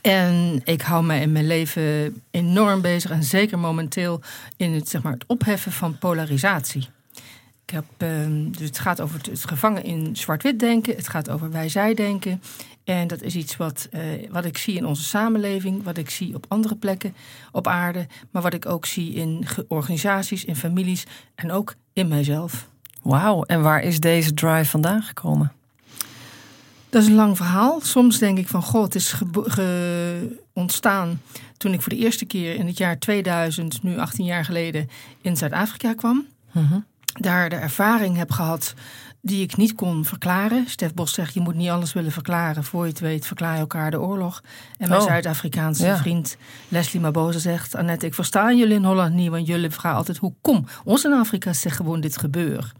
En ik hou mij in mijn leven enorm bezig. En zeker momenteel in het, zeg maar, het opheffen van polarisatie. Ik heb, ehm, dus het gaat over het, gevangen in zwart-wit denken. Het gaat over wij-zij denken. En dat is iets wat, eh, wat ik zie in onze samenleving, wat ik zie op andere plekken op aarde, maar wat ik ook zie in organisaties, in families en ook in mijzelf. Wauw, en waar is deze drive vandaan gekomen? Dat is een lang verhaal. Soms denk ik van, god, het is ontstaan toen ik voor de eerste keer in het jaar 2000, nu 18 jaar geleden, in Zuid-Afrika kwam. Mhm. Daar de ervaring heb gehad die ik niet kon verklaren. Stef Bos zegt, je moet niet alles willen verklaren. Voor je het weet, verklaar je elkaar de oorlog. En mijn oh. Zuid-Afrikaanse vriend Leslie Maboza zegt... Annette, ik versta jullie in Holland niet, want jullie vragen altijd... hoe kom? Ons in Afrika zegt gewoon dit gebeurt.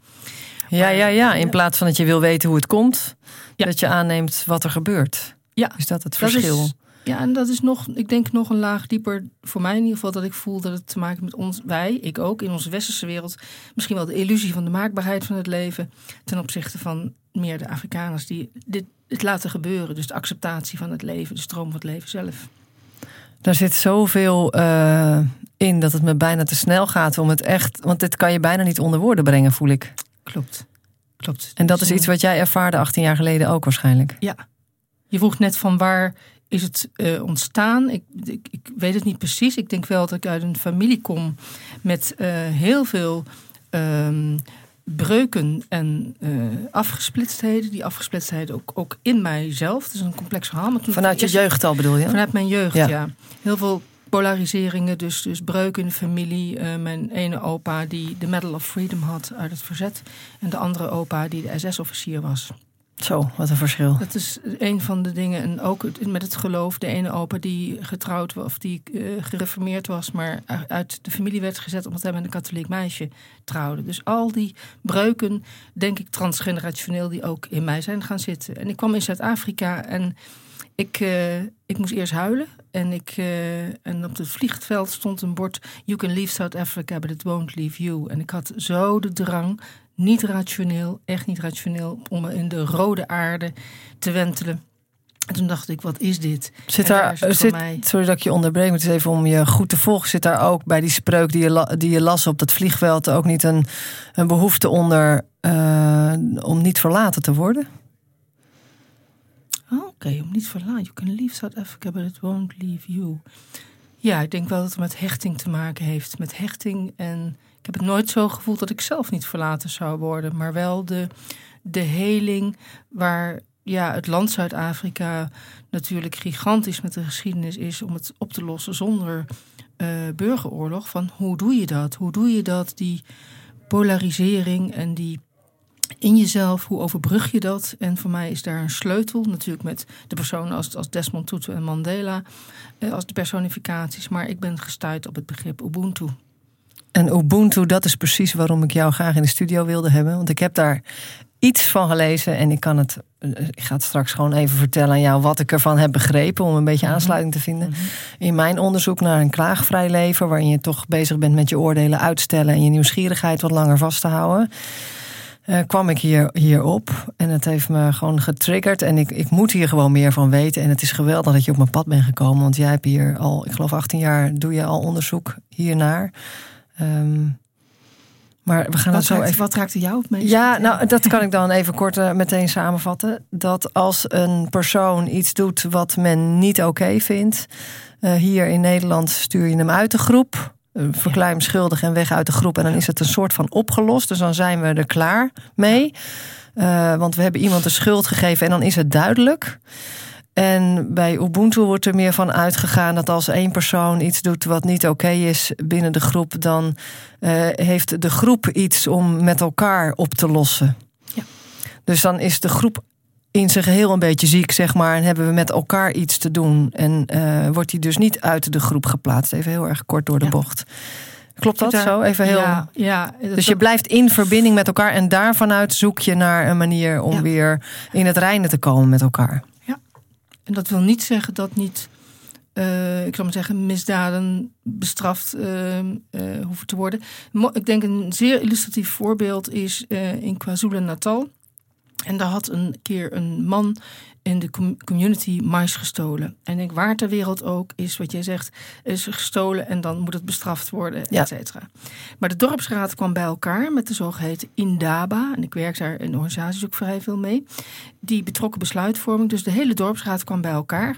Ja, ja, ja. In plaats van dat je wil weten hoe het komt, dat je aanneemt wat er gebeurt. Ja. Is dat het verschil? ja, en dat is nog, ik denk nog een laag dieper voor mij in ieder geval, dat ik voel dat het te maken met ons, wij, ik ook, in onze westerse wereld, misschien wel de illusie van de maakbaarheid van het leven ten opzichte van meer de Afrikaners die dit het laten gebeuren. Dus de acceptatie van het leven, de stroom van het leven zelf. Daar zit zoveel uh, in dat het me bijna te snel gaat om het echt. Want dit kan je bijna niet onder woorden brengen, voel ik. Klopt. Klopt. En dat is iets wat jij ervaarde 18 jaar geleden ook waarschijnlijk. Ja. Je vroeg net van waar is het uh, ontstaan? Ik, ik, ik, weet het niet precies. Ik denk wel dat ik uit een familie kom met uh, heel veel um, breuken en uh, afgesplitstheden. Die afgesplitstheden ook, ook in mijzelf. Het is een complex verhaal. Vanuit je jeugd al bedoel je? Vanuit mijn jeugd, ja. ja. Heel veel polariseringen, dus, dus breuk in de familie. Uh, mijn ene opa die de Medal of Freedom had uit het verzet. En de andere opa die de SS-officier was. Zo, wat een verschil. Dat is een van de dingen. En ook met het geloof. De ene opa die getrouwd was, of die uh, gereformeerd was, maar uit de familie werd gezet omdat hij met een katholiek meisje trouwde. Dus al die breuken, denk ik transgenerationeel, die ook in mij zijn gaan zitten. En ik kwam in Zuid-Afrika en ik, uh, ik moest eerst huilen. En, ik, uh, en op het vliegveld stond een bord: You can leave South Africa, but it won't leave you. En ik had zo de drang, niet rationeel, echt niet rationeel, om me in de rode aarde te wentelen. En toen dacht ik, wat is dit? Zit daar, zit, sorry dat ik je onderbreek, maar het is even om je goed te volgen. Zit daar ook bij die spreuk die je, die je las op dat vliegveld ook niet een, een behoefte onder uh, om niet verlaten te worden? Oké, om niet verlaten. You can leave South Africa, but it won't leave you. Ja, ik denk wel dat het met hechting te maken heeft. Met hechting en ik heb het nooit zo gevoeld dat ik zelf niet verlaten zou worden. Maar wel de, de heling waar ja, het land Zuid-Afrika natuurlijk gigantisch met de geschiedenis is om het op te lossen zonder uh, burgeroorlog. Van hoe doe je dat? Hoe doe je dat? Die polarisering en die in jezelf, hoe overbrug je dat? En voor mij is daar een sleutel, natuurlijk met de personen als, als Desmond Tutu en Mandela, eh, als de personificaties. Maar ik ben gestuurd op het begrip Ubuntu. En Ubuntu, dat is precies waarom ik jou graag in de studio wilde hebben. Want ik heb daar iets van gelezen en ik kan het. Eh, ik ga het straks gewoon even vertellen aan jou wat ik ervan heb begrepen om een beetje mhm. aansluiting te vinden. Mhm. In mijn onderzoek naar een klaagvrij leven, waarin je toch bezig bent met je oordelen uitstellen en je nieuwsgierigheid wat langer vast te houden uh, kwam ik hier, hierop. En het heeft me gewoon getriggerd. En ik, ik moet hier gewoon meer van weten. En het is geweldig dat je op mijn pad bent gekomen. Want jij hebt hier al, ik geloof 18 jaar, doe je al onderzoek hiernaar. Um, maar we gaan wat het zo even. Wat raakte jou het meest? Ja, nou, dat kan ik dan even kort uh, meteen samenvatten. Dat als een persoon iets doet wat men niet oké vindt. Uh, hier in Nederland stuur je hem uit de groep. Eh, verklaar hem schuldig en weg uit de groep. En dan is het een soort van opgelost. Dus dan zijn we er klaar mee. Uh, want we hebben iemand de schuld gegeven en dan is het duidelijk. En bij Ubuntu wordt er meer van uitgegaan dat als één persoon iets doet wat niet oké is binnen de groep, dan uh, heeft de groep iets om met elkaar op te lossen. Ja. Dus dan is de groep in zijn geheel een beetje ziek, zeg maar. En hebben we met elkaar iets te doen. En uh, wordt hij dus niet uit de groep geplaatst. Even heel erg kort door de bocht. Klopt dat zo? Even heel. Ja, ja dus je blijft in verbinding met elkaar en daarvanuit zoek je naar een manier om weer in het reinen te komen met elkaar. Ja, en dat wil niet zeggen dat niet, uh, ik zal maar zeggen, misdaden bestraft uh, uh, hoeven te worden. Ik denk een zeer illustratief voorbeeld is in KwaZulu-Natal. En daar had een keer een man in de community mais gestolen. En ik waar ter wereld ook is wat jij zegt, is gestolen en dan moet het bestraft worden, ja. et cetera. Maar de dorpsraad kwam bij elkaar met de zogeheten Indaba. En ik werk daar in organisaties ook vrij veel mee. Die betrokken besluitvorming. Dus de hele dorpsraad kwam bij elkaar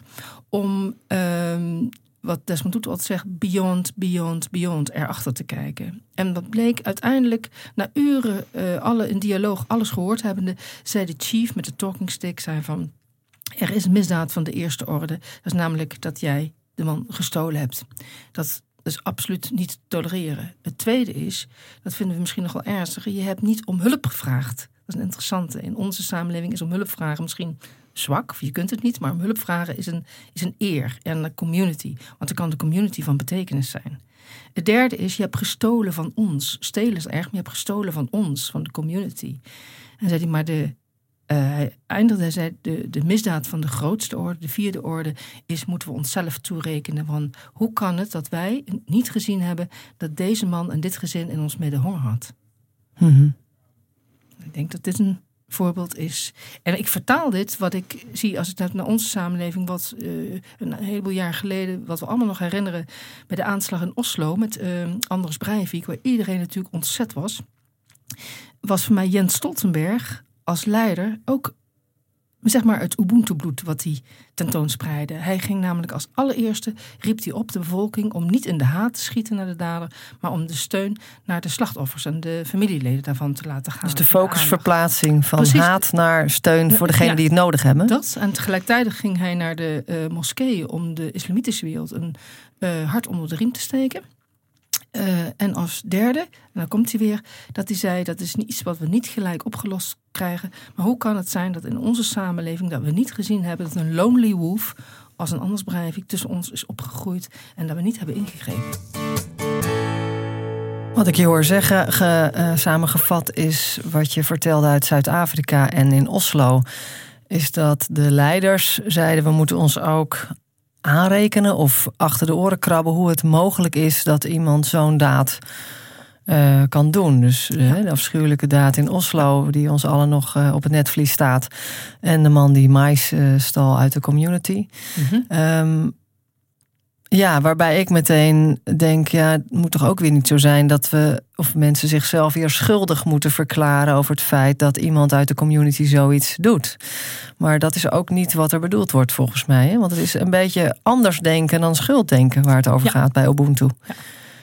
om ehm, wat Desmond Tutu altijd zegt, beyond, beyond, beyond, erachter te kijken. En dat bleek uiteindelijk, na uren uh, alle in dialoog, alles gehoord hebbende, zei de chief met de talking stick, zei van, er is misdaad van de eerste orde. Dat is namelijk dat jij de man gestolen hebt. Dat is absoluut niet te tolereren. Het tweede is, dat vinden we misschien nog wel ernstiger, je hebt niet om hulp gevraagd. Dat is een interessante. In onze samenleving is om hulp vragen misschien zwak, of je kunt het niet, maar om hulp vragen is een, is een eer en een community. Want dan kan de community van betekenis zijn. Het derde is, je hebt gestolen van ons. Stelen is erg, maar je hebt gestolen van ons, van de community. En zei hij, maar de, uh, hij eindigde, hij zei, de, de misdaad van de grootste orde, de vierde orde, is moeten we onszelf toerekenen. Van hoe kan het dat wij niet gezien hebben dat deze man en dit gezin in ons midden honger had? Mm Ik denk dat dit een voorbeeld is. En ik vertaal dit, wat ik zie als ik naar onze samenleving, wat uh, een heleboel jaar geleden, wat we allemaal nog herinneren, bij de aanslag in Oslo met uh, Anders Breivik, waar iedereen natuurlijk ontzet was, was voor mij Jens Stoltenberg als leider ook zeg maar het Ubuntu-bloed wat hij tentoonspreidde. Hij ging namelijk als allereerste, riep hij op de bevolking om niet in de haat te schieten naar de dader, maar om de steun naar de slachtoffers en de familieleden daarvan te laten gaan. Dus de focusverplaatsing van haat naar steun voor degenen die het nodig hebben. Dat, en tegelijkertijd ging hij naar de uh, moskeeën om de islamitische wereld een uh, hart onder de riem te steken. Uh, en als derde, en dan komt hij weer, dat hij zei dat is iets wat we niet gelijk opgelost krijgen. Maar hoe kan het zijn dat in onze samenleving dat we niet gezien hebben dat een lonely wolf als een anders Breivik tussen ons is opgegroeid en dat we niet hebben ingegrepen. Wat ik je hoor zeggen, ge, uh, samengevat, is wat je vertelde uit Zuid-Afrika en in Oslo. Is dat de leiders zeiden: we moeten ons ook aanrekenen of achter de oren krabben hoe het mogelijk is dat iemand zo'n daad uh, kan doen. Dus uh, de afschuwelijke daad in Oslo, die ons allen nog uh, op het netvlies staat. En de man die mais stal uit de community. Mm -hmm. um, ja, waarbij ik meteen denk, ja, het moet toch ook weer niet zo zijn dat we of mensen zichzelf weer schuldig moeten verklaren over het feit dat iemand uit de community zoiets doet. Maar dat is ook niet wat er bedoeld wordt volgens mij. Hè? Want het is een beetje anders denken dan schulddenken waar het over gaat bij Ubuntu. Ja.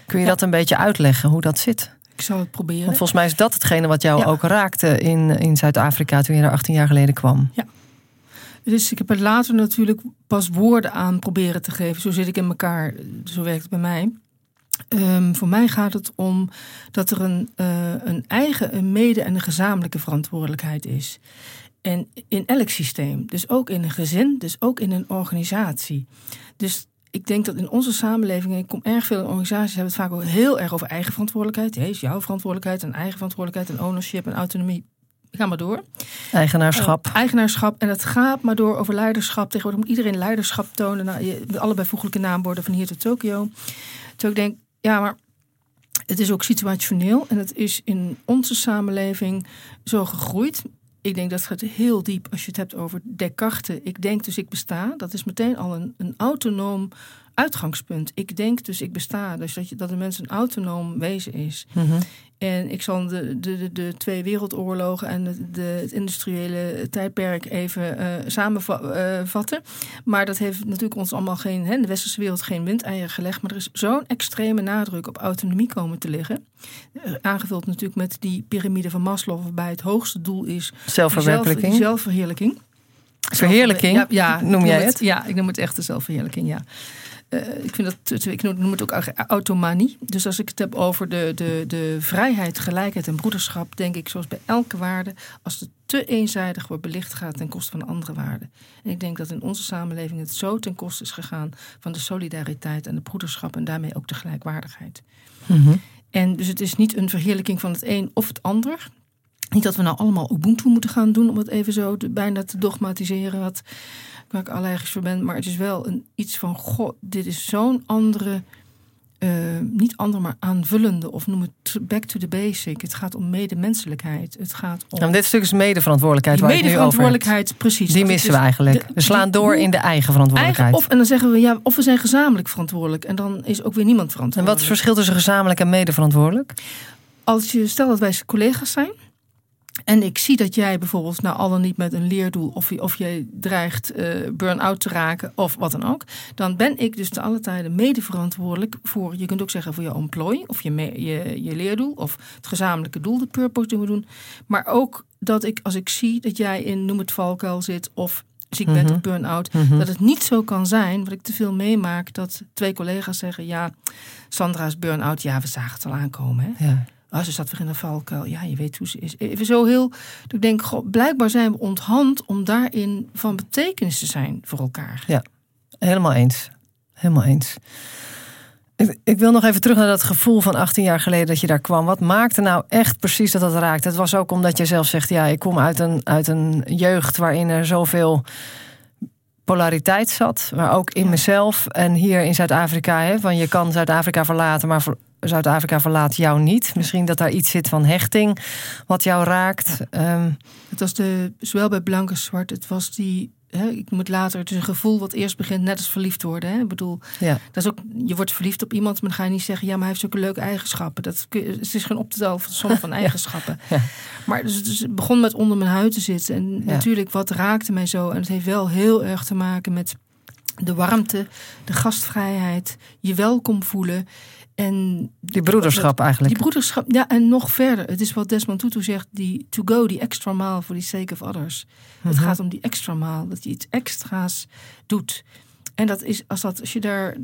Kun je dat een beetje uitleggen hoe dat zit? Ik zal het proberen. Want volgens mij is dat hetgene wat jou ook raakte in, in Zuid-Afrika toen je er 18 jaar geleden kwam. Ja. Dus ik heb er later natuurlijk pas woorden aan proberen te geven. Zo zit ik in elkaar, zo werkt het bij mij. Um, voor mij gaat het om dat er een, uh, een eigen, een mede- en een gezamenlijke verantwoordelijkheid is. En in elk systeem, dus ook in een gezin, dus ook in een organisatie. Dus ik denk dat in onze samenleving, ik kom erg veel in organisaties, hebben het vaak ook heel erg over eigen verantwoordelijkheid. Het is jouw verantwoordelijkheid en eigen verantwoordelijkheid en ownership en autonomie. Ga maar door. Eigenaarschap. Uh, eigenaarschap. En het gaat maar door over leiderschap. Tegenwoordig moet iedereen leiderschap tonen. Nou, je, allebei voeglijke naamborden van hier tot Tokio. Dus ik denk, ja, maar het is ook situationeel. En het is in onze samenleving zo gegroeid. Ik denk dat het heel diep als je het hebt over Descartes. Ik denk dus ik besta. Dat is meteen al een, een autonoom uitgangspunt. Ik denk dus ik besta. Dus dat, je, dat de mens een autonoom wezen is. Mm -hmm. En ik zal de, de, de, de, twee wereldoorlogen en de, de, het industriële tijdperk even uh, samenvatten. Uh, maar dat heeft natuurlijk ons allemaal geen, hè, de westerse wereld geen windeieren gelegd. Maar er is zo'n extreme nadruk op autonomie komen te liggen. Uh, aangevuld natuurlijk met die piramide van Maslow, waarbij het hoogste doel is zelfverwerkelijking. Zelf, zelfverheerlijking. Verheerlijking, ja, ja, noem jij het? Ja, ik noem het echt de zelfverheerlijking, ja. Uh, ik, vind dat, ik noem het ook automanie. Dus als ik het heb over de, de, de vrijheid, gelijkheid en broederschap, denk ik zoals bij elke waarde, als het te eenzijdig wordt belicht gaat ten koste van andere waarden. En ik denk dat in onze samenleving het zo ten koste is gegaan van de solidariteit en de broederschap en daarmee ook de gelijkwaardigheid. Mhm. En dus het is niet een verheerlijking van het een of het ander. Niet dat we nou allemaal Ubuntu moeten gaan doen om het even zo te, bijna te dogmatiseren, wat, waar ik allergisch voor ben. Maar het is wel een, iets van, god, dit is zo'n andere, eh, niet ander, maar aanvullende, of noem het back to the basic. Het gaat om medemenselijkheid. Het gaat om... Nou, dit stuk is medeverantwoordelijkheid Die waar nu over medeverantwoordelijkheid, precies. Die missen is we eigenlijk. de- We slaan door in de eigen verantwoordelijkheid. Eigen, of, en dan zeggen we, ja, of we zijn gezamenlijk verantwoordelijk. En dan is ook weer niemand en verantwoordelijk. wat is het verschil tussen gezamenlijk en medeverantwoordelijk? als je stel dat wij collega's zijn. En ik zie dat jij bijvoorbeeld, nou al dan niet met een leerdoel, of je, of je dreigt eh burn-out te raken of wat dan ook. Dan ben ik dus te alle tijden mede verantwoordelijk voor, je kunt ook zeggen voor je employ, of je, me- je, je leerdoel, of het gezamenlijke doel, de purpose die we doen. Maar ook dat ik, als ik zie dat jij in, noem het valkuil zit, of ziek bent Mhm. of burn-out, Mhm. dat het niet zo kan zijn, wat ik te veel meemaak, dat twee collega's zeggen, ja, Sandra is burn-out, ja, we zagen het al aankomen. Hè? Ja. Oh, ze zat weer in een valkuil. Ja, je weet hoe ze is. Even zo heel. dat Ik denk, goh, blijkbaar zijn we onthand om daarin van betekenis te zijn voor elkaar. Helemaal eens. Helemaal eens. Ik, ik wil nog even terug naar dat gevoel van 18 jaar geleden dat je daar kwam. Wat maakte nou echt precies dat dat raakte? Het was ook omdat je zelf zegt: ja, ik kom uit een, uit een jeugd waarin er zoveel polariteit zat, maar ook in Ja. mezelf en hier in Zuid-Afrika. hè, Van je kan Zuid-Afrika verlaten, maar voor- Zuid-Afrika verlaat jou niet. Misschien dat daar iets zit van hechting wat jou raakt. Ehm, Het was de, zowel bij blank als zwart, het was die. Ik moet later, het is een gevoel wat eerst begint, net als verliefd worden. Hè? Ik bedoel, ja. dat is ook, je wordt verliefd op iemand, maar dan ga je niet zeggen, ja, maar hij heeft zulke leuke eigenschappen. Dat, het is geen op te tellen van som van eigenschappen. Ja. Maar dus, dus het begon met onder mijn huid te zitten. En natuurlijk, wat raakte mij zo? En het heeft wel heel erg te maken met de warmte, de gastvrijheid, je welkom voelen. En Die broederschap eigenlijk. die broederschap, ja, en nog verder. Het is wat Desmond Tutu zegt, die to go, die extra mile for the sake of others. Het Mhm. gaat om die extra mile, dat je iets extra's doet. En dat is, als, dat, als je daar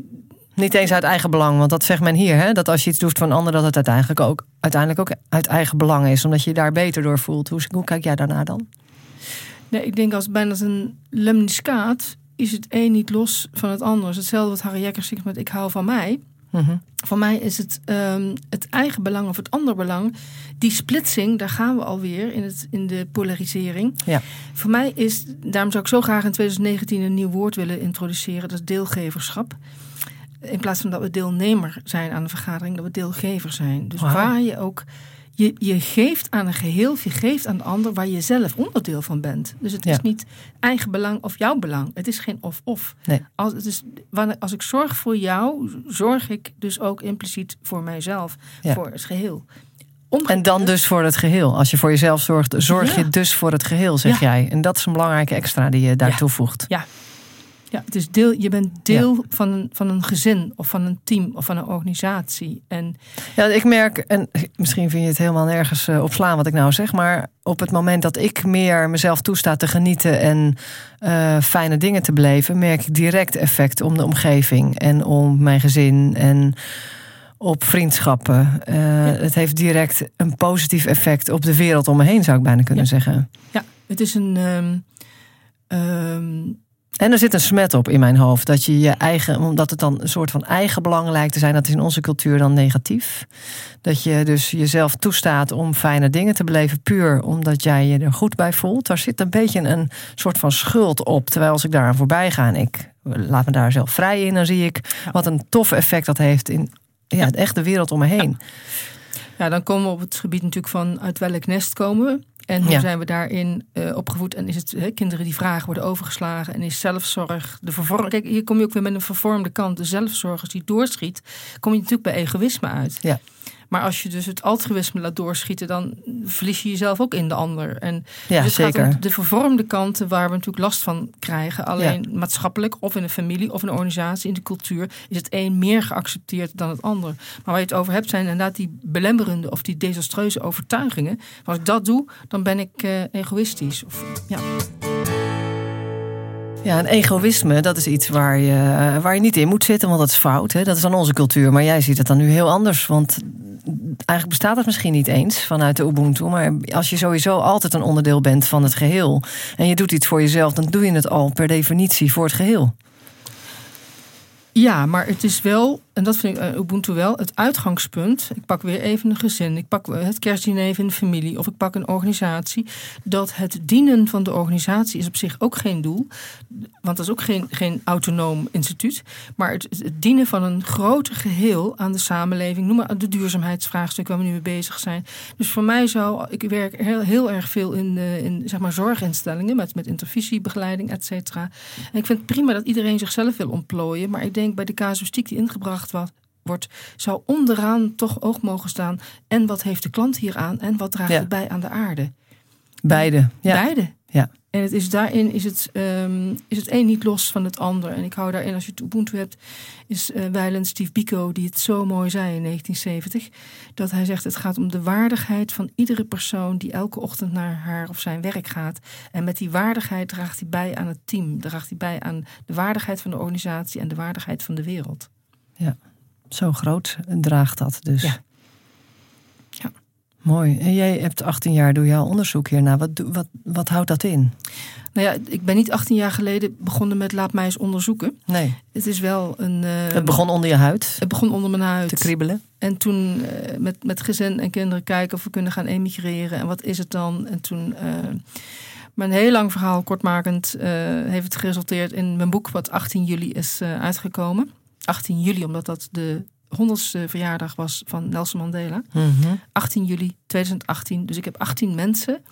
Niet eens uit eigen belang, want dat zegt men hier, hè? dat als je iets doet voor een ander, dat het uiteindelijk ook, uiteindelijk ook uit eigen belang is, omdat je je daar beter door voelt. Hoe, hoe kijk jij daarnaar dan? Nee, ik denk als bijna als een lemniscaat is het een niet los van het ander. Hetzelfde wat Harry Jekkers zegt met ik hou van mij. Mhm. Voor mij is het ehm, het eigen belang of het ander belang. Die splitsing, daar gaan we alweer in, het, in de polarisering. Ja. Voor mij is, daarom zou ik zo graag in 2019 een nieuw woord willen introduceren. Dat is deelgeverschap. In plaats van dat we deelnemer zijn aan een vergadering, dat we deelgever zijn. Dus waar je ook. Je, je geeft aan een geheel, of je geeft aan de ander waar je zelf onderdeel van bent. Dus het Ja. is niet eigen belang of jouw belang. Het is geen of-of. Nee. Als, het is, wanneer, als ik zorg voor jou, zorg ik dus ook impliciet voor mijzelf, Ja. voor het geheel. En dan dus voor het geheel. Als je voor jezelf zorgt, zorg Ja. je dus voor het geheel, zeg jij. En dat is een belangrijke extra die je daar toevoegt. Ja, het is deel, je bent deel van, een, van een gezin of van een team of van een organisatie. En Ja, ik merk, en misschien vind je het helemaal nergens eh, op slaan wat ik nou zeg, maar op het moment dat ik meer mezelf toesta te genieten en eh, fijne dingen te beleven, merk ik direct effect om de omgeving en om mijn gezin en op vriendschappen. Eh, Het heeft direct een positief effect op de wereld om me heen, zou ik bijna kunnen Ja. zeggen. ja, het is een. ehm, ehm, En er zit een smet op in mijn hoofd. Dat je je eigen, omdat het dan een soort van eigen belang lijkt te zijn, dat is in onze cultuur dan negatief. Dat je dus jezelf toestaat om fijne dingen te beleven, puur omdat jij je er goed bij voelt. Daar zit een beetje een soort van schuld op. Terwijl als ik daaraan voorbij ga en ik laat me daar zelf vrij in, dan zie ik wat een tof effect dat heeft in ja, de echte wereld om me heen. ja, dan komen we op het gebied natuurlijk van uit welk nest komen we. En hoe Ja. zijn we daarin eh, opgevoed? En is het kinderen die vragen worden overgeslagen? En is zelfzorg de vervorm? Kijk, hier kom je ook weer met een vervormde kant. De zelfzorg, als die doorschiet, kom je natuurlijk bij egoïsme uit. Ja. Maar als je dus het altruïsme laat doorschieten, dan verlies je jezelf ook in de ander. En Ja, dus gaat zeker. om de vervormde kanten waar we natuurlijk last van krijgen. Alleen maatschappelijk of in een familie of in een organisatie, in de cultuur, is het een meer geaccepteerd dan het ander. Maar waar je het over hebt, zijn inderdaad die belemmerende of die desastreuze overtuigingen. Maar als ik dat doe, dan ben ik eh, egoïstisch. Of, ja. Ja, en egoïsme, dat is iets waar je, eh, waar je niet in moet zitten, want dat is fout. Hè? Dat is dan onze cultuur. Maar jij ziet het dan nu heel anders. Want eigenlijk bestaat het misschien niet eens vanuit de Ubuntu. Maar als je sowieso altijd een onderdeel bent van het geheel. en je doet iets voor jezelf, dan doe je het al per definitie voor het geheel. Ja, maar het is wel, en dat vind ik uh, Ubuntu wel, het uitgangspunt. Ik pak weer even een gezin, ik pak het kerstdiner in de familie of ik pak een organisatie. Dat het dienen van de organisatie is op zich ook geen doel. Want dat is ook geen, geen autonoom instituut. Maar het, dienen van een groter geheel aan de samenleving. Noem maar de duurzaamheidsvraagstuk waar we nu mee bezig zijn. Dus voor mij zou, ik werk heel, heel erg veel in, in zeg maar zorginstellingen met, met intervisiebegeleiding, et cetera. En ik vind het prima dat iedereen zichzelf wil ontplooien. Maar ik denk bij de casuïstiek die ingebracht wordt, zou onderaan toch oog mogen staan. En wat heeft de klant hier aan en wat draagt het bij aan de aarde? Beide. Ja. Beide. Ja. En het is daarin is het, um, is het een niet los van het ander. En ik hou daarin, als je het Ubuntu hebt, is uh, Weiland Steve Biko die het zo mooi zei in 1970. Dat hij zegt: het gaat om de waardigheid van iedere persoon die elke ochtend naar haar of zijn werk gaat. En met die waardigheid draagt hij bij aan het team. Draagt hij bij aan de waardigheid van de organisatie en de waardigheid van de wereld. Ja, zo groot draagt dat dus. Ja. ja. Mooi. En jij hebt 18 jaar, doe jouw onderzoek hierna. Wat, wat, wat houdt dat in? Nou ja, ik ben niet 18 jaar geleden begonnen met laat mij eens onderzoeken. Nee. Het is wel een. Uh, het begon onder je huid? Het begon onder mijn huid. Te kriebelen? En toen uh, met, met gezin en kinderen kijken of we kunnen gaan emigreren. En wat is het dan? En toen. Uh, maar een heel lang verhaal, kortmakend, heeft het geresulteerd in mijn boek, wat 18 juli is uitgekomen. 18 juli, omdat dat de honderdste verjaardag was van Nelson Mandela. Mm -hmm. 18 juli 2018. Dus ik heb 18 mensen.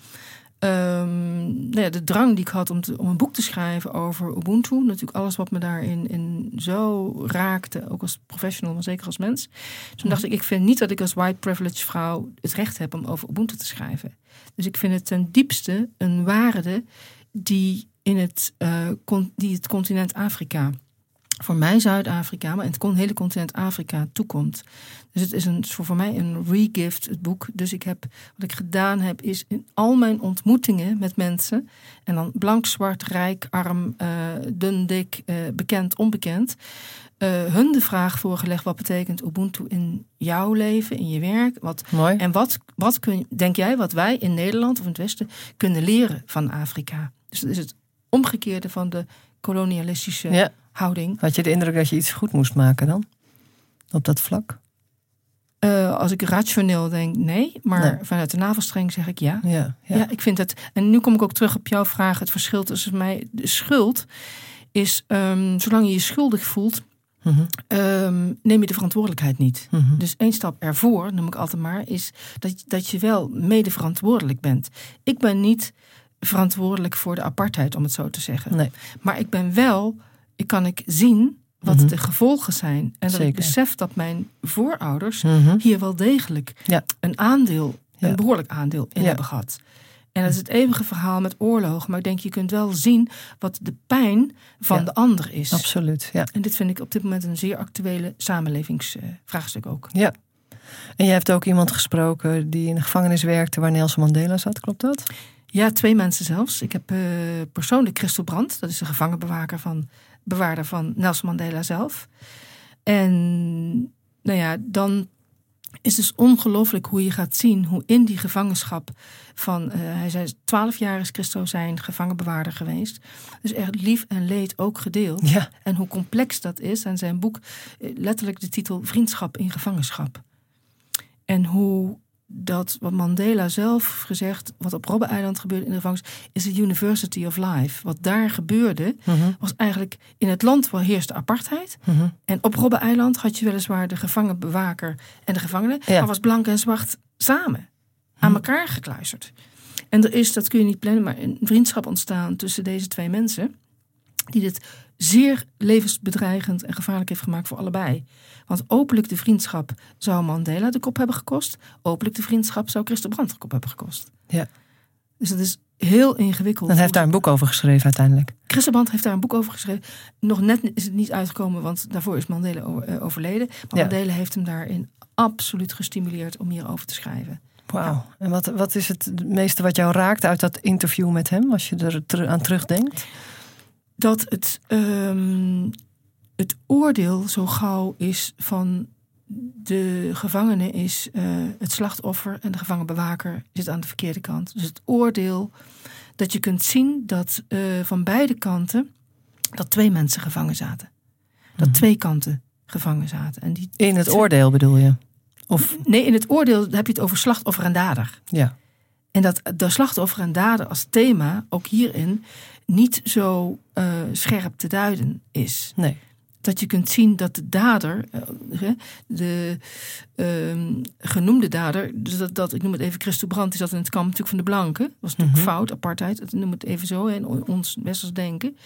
Um, nou ja, de drang die ik had om, te, om een boek te schrijven over Ubuntu. Natuurlijk alles wat me daarin in zo raakte. Ook als professional, maar zeker als mens. Toen dacht ik, ik vind niet dat ik als white privilege vrouw het recht heb om over Ubuntu te schrijven. Dus ik vind het ten diepste een waarde die, in het, uh, die het continent Afrika voor mij Zuid-Afrika, maar in het hele continent Afrika toekomt. Dus het is een, voor, voor mij een regift, het boek. Dus ik heb, wat ik gedaan heb, is in al mijn ontmoetingen met mensen, en dan blank, zwart, rijk, arm, uh, dun, dik, uh, bekend, onbekend, uh, hun de vraag voorgelegd: wat betekent Ubuntu in jouw leven, in je werk? Wat, Mooi. En wat, wat kun, denk jij wat wij in Nederland of in het Westen kunnen leren van Afrika? Dus dat is het omgekeerde van de kolonialistische ja. Houding. Had je de indruk dat je iets goed moest maken dan? Op dat vlak? Uh, als ik rationeel denk, nee. Maar Nee. vanuit de navelstreng zeg ik ja. Ja, ja. Ja. ik vind het. En nu kom ik ook terug op jouw vraag. Het verschil tussen mij. De schuld is, ehm, zolang je je schuldig voelt, Mhm, ehm, neem je de verantwoordelijkheid niet. mhm. Dus één stap ervoor, noem ik altijd maar, is dat, dat je wel mede verantwoordelijk bent. Ik ben niet verantwoordelijk voor de apartheid, om het zo te zeggen. Nee. Maar ik ben wel, ik kan ik zien wat Mhm. de gevolgen zijn. En dat ik besef dat mijn voorouders Mhm. hier wel degelijk Ja. een aandeel, Ja. een behoorlijk aandeel in Ja. hebben gehad. En dat is het eeuwige verhaal met oorlogen. Maar ik denk, je kunt wel zien wat de pijn van de ander is. Absoluut, ja. En dit vind ik op dit moment een zeer actuele samenlevingsvraagstuk ook. ja. En jij hebt ook iemand gesproken die in de gevangenis werkte waar Nelson Mandela zat, klopt dat? Ja, twee mensen zelfs. Ik heb eh, persoonlijk Christel Brandt, dat is de gevangenbewaker van, bewaarder van Nelson Mandela zelf. En nou ja, dan is het dus ongelooflijk hoe je gaat zien hoe in die gevangenschap van, eh, hij zei, twaalf jaar is Christo zijn gevangenbewaarder geweest. Dus echt lief en leed ook gedeeld. Ja. En hoe complex dat is. En zijn boek, eh, letterlijk de titel Vriendschap in gevangenschap. En hoe dat, wat Mandela zelf gezegd, wat op Robben-eiland gebeurde in de gevangenis, is de University of Life. Wat daar gebeurde, Mhm, was eigenlijk in het land waar heerste apartheid. mhm. En op Robben-eiland had je weliswaar de gevangenbewaker en de gevangenen, Ja. maar was blank en zwart samen aan elkaar gekluisterd. En er is, dat kun je niet plannen, maar een vriendschap ontstaan tussen deze twee mensen. Die dit zeer levensbedreigend en gevaarlijk heeft gemaakt voor allebei. Want openlijk de vriendschap zou Mandela de kop hebben gekost. Openlijk de vriendschap zou Christel Brandt de kop hebben gekost. Ja. Dus dat is heel ingewikkeld. Dan heeft daar een boek over geschreven uiteindelijk. Christel Brandt heeft daar een boek over geschreven. Nog net is het niet uitgekomen, want daarvoor is Mandela eh, overleden. Maar Ja. Mandela heeft hem daarin absoluut gestimuleerd om hierover te schrijven. Wauw. En wat, wat is het meeste wat jou raakt uit dat interview met hem, als je er aan terugdenkt? Dat het, ehm, het oordeel zo gauw is van de gevangene is uh, het slachtoffer en de gevangenbewaker zit aan de verkeerde kant. Dus het oordeel dat je kunt zien dat uh, van beide kanten dat twee mensen gevangen zaten. Dat Mhm. twee kanten gevangen zaten. En die, In het oordeel bedoel je? Of Nee, in het oordeel heb je het over slachtoffer en dader. ja. En dat de slachtoffer en dader als thema ook hierin niet zo uh, scherp te duiden is. Nee. Dat je kunt zien dat de dader, uh, de uh, genoemde dader, dus dat, dat, ik noem het even Christo Brandt, is dat in het kamp natuurlijk van de blanken. Dat was natuurlijk Mhm. fout, apartheid, ik noem het even zo in ons westers denken.